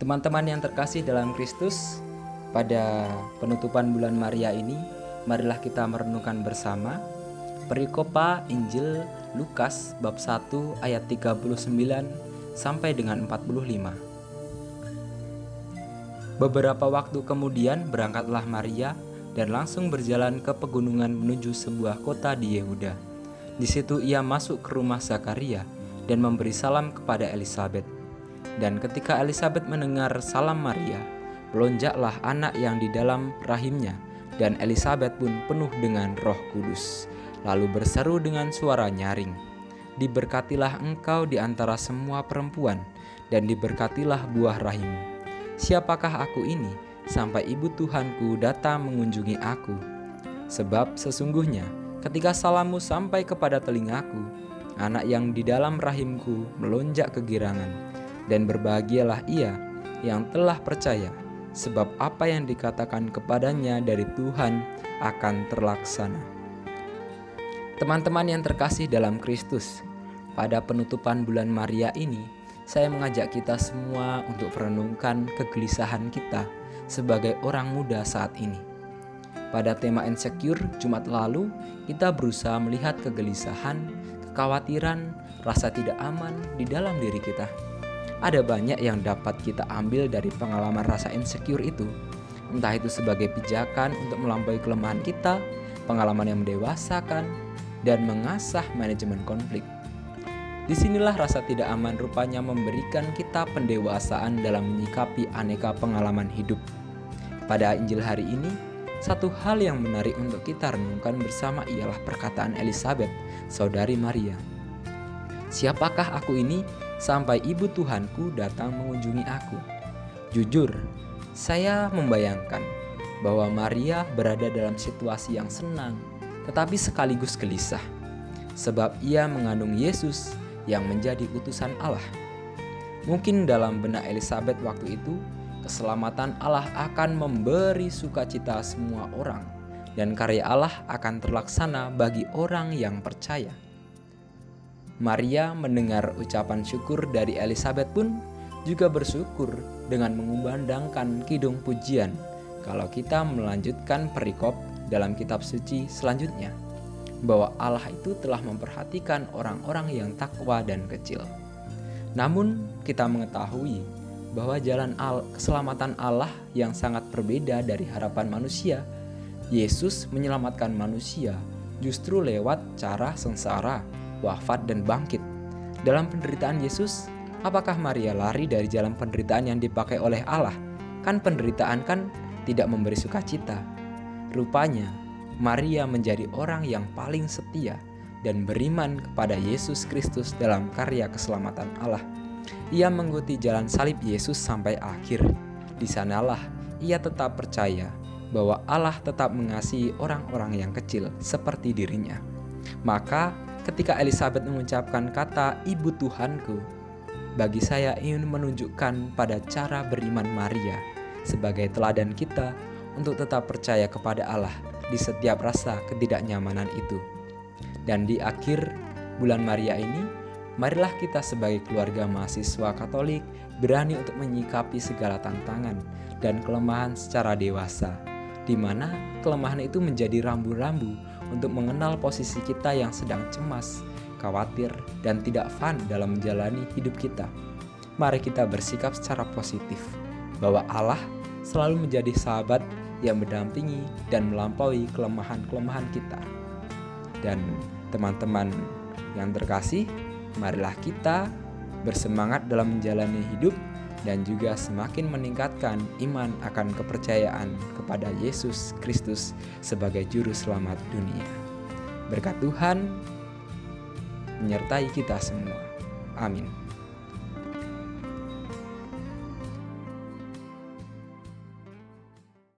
Teman-teman yang terkasih dalam Kristus, pada penutupan bulan Maria ini, marilah kita merenungkan bersama perikopa Injil Lukas bab 1 ayat 39 sampai dengan 45. Beberapa waktu kemudian berangkatlah Maria dan langsung berjalan ke pegunungan menuju sebuah kota di Yehuda. Di situ ia masuk ke rumah Zakaria dan memberi salam kepada Elizabeth. Dan ketika Elizabeth mendengar salam Maria, melonjaklah anak yang di dalam rahimnya, dan Elizabeth pun penuh dengan Roh Kudus, lalu berseru dengan suara nyaring, "Diberkatilah engkau di antara semua perempuan, dan diberkatilah buah rahimmu. Siapakah aku ini sampai ibu Tuhanku datang mengunjungi aku? Sebab sesungguhnya ketika salammu sampai kepada telingaku, anak yang di dalam rahimku melonjak kegirangan, dan berbahagialah ia yang telah percaya, sebab apa yang dikatakan kepadanya dari Tuhan akan terlaksana. Teman-teman yang terkasih dalam Kristus, pada penutupan bulan Maria ini, saya mengajak kita semua untuk merenungkan kegelisahan kita sebagai orang muda saat ini. Pada tema insecure Jumat lalu, kita berusaha melihat kegelisahan, kekhawatiran, rasa tidak aman di dalam diri kita. Ada banyak yang dapat kita ambil dari pengalaman rasa insecure itu, entah itu sebagai pijakan untuk melampaui kelemahan kita, pengalaman yang mendewasakan, dan mengasah manajemen konflik. Di sinilah rasa tidak aman rupanya memberikan kita pendewasaan dalam menyikapi aneka pengalaman hidup. Pada Injil hari ini, satu hal yang menarik untuk kita renungkan bersama ialah perkataan Elizabeth, saudari Maria. Siapakah aku ini sampai ibu Tuhanku datang mengunjungi aku? Jujur, saya membayangkan bahwa Maria berada dalam situasi yang senang, tetapi sekaligus gelisah, sebab ia mengandung Yesus yang menjadi utusan Allah. Mungkin dalam benak Elizabeth waktu itu, keselamatan Allah akan memberi sukacita semua orang, dan karya Allah akan terlaksana bagi orang yang percaya. Maria mendengar ucapan syukur dari Elizabeth pun juga bersyukur dengan mengumandangkan kidung pujian kalau kita melanjutkan perikop dalam kitab suci selanjutnya bahwa Allah itu telah memperhatikan orang-orang yang takwa dan kecil. Namun, kita mengetahui bahwa jalan al keselamatan Allah yang sangat berbeda dari harapan manusia. Yesus menyelamatkan manusia justru lewat cara sengsara, wafat, dan bangkit. Dalam penderitaan Yesus, apakah Maria lari dari jalan penderitaan yang dipakai oleh Allah? Kan penderitaan kan tidak memberi sukacita. Rupanya, Maria menjadi orang yang paling setia dan beriman kepada Yesus Kristus dalam karya keselamatan Allah. Ia mengikuti jalan salib Yesus sampai akhir. Di sanalah ia tetap percaya bahwa Allah tetap mengasihi orang-orang yang kecil seperti dirinya. Maka, ketika Elizabeth mengucapkan kata "Ibu Tuhanku", bagi saya ingin menunjukkan pada cara beriman Maria sebagai teladan kita untuk tetap percaya kepada Allah di setiap rasa ketidaknyamanan itu. Dan di akhir bulan Maria ini, marilah kita sebagai keluarga mahasiswa Katolik berani untuk menyikapi segala tantangan dan kelemahan secara dewasa, di mana kelemahan itu menjadi rambu-rambu untuk mengenal posisi kita yang sedang cemas, khawatir, dan tidak fun dalam menjalani hidup kita. Mari kita bersikap secara positif bahwa Allah selalu menjadi sahabat yang mendampingi dan melampaui kelemahan-kelemahan kita. Dan teman-teman yang terkasih, marilah kita bersemangat dalam menjalani hidup dan juga semakin meningkatkan iman akan kepercayaan kepada Yesus Kristus sebagai juru selamat dunia. Berkat Tuhan menyertai kita semua. Amin.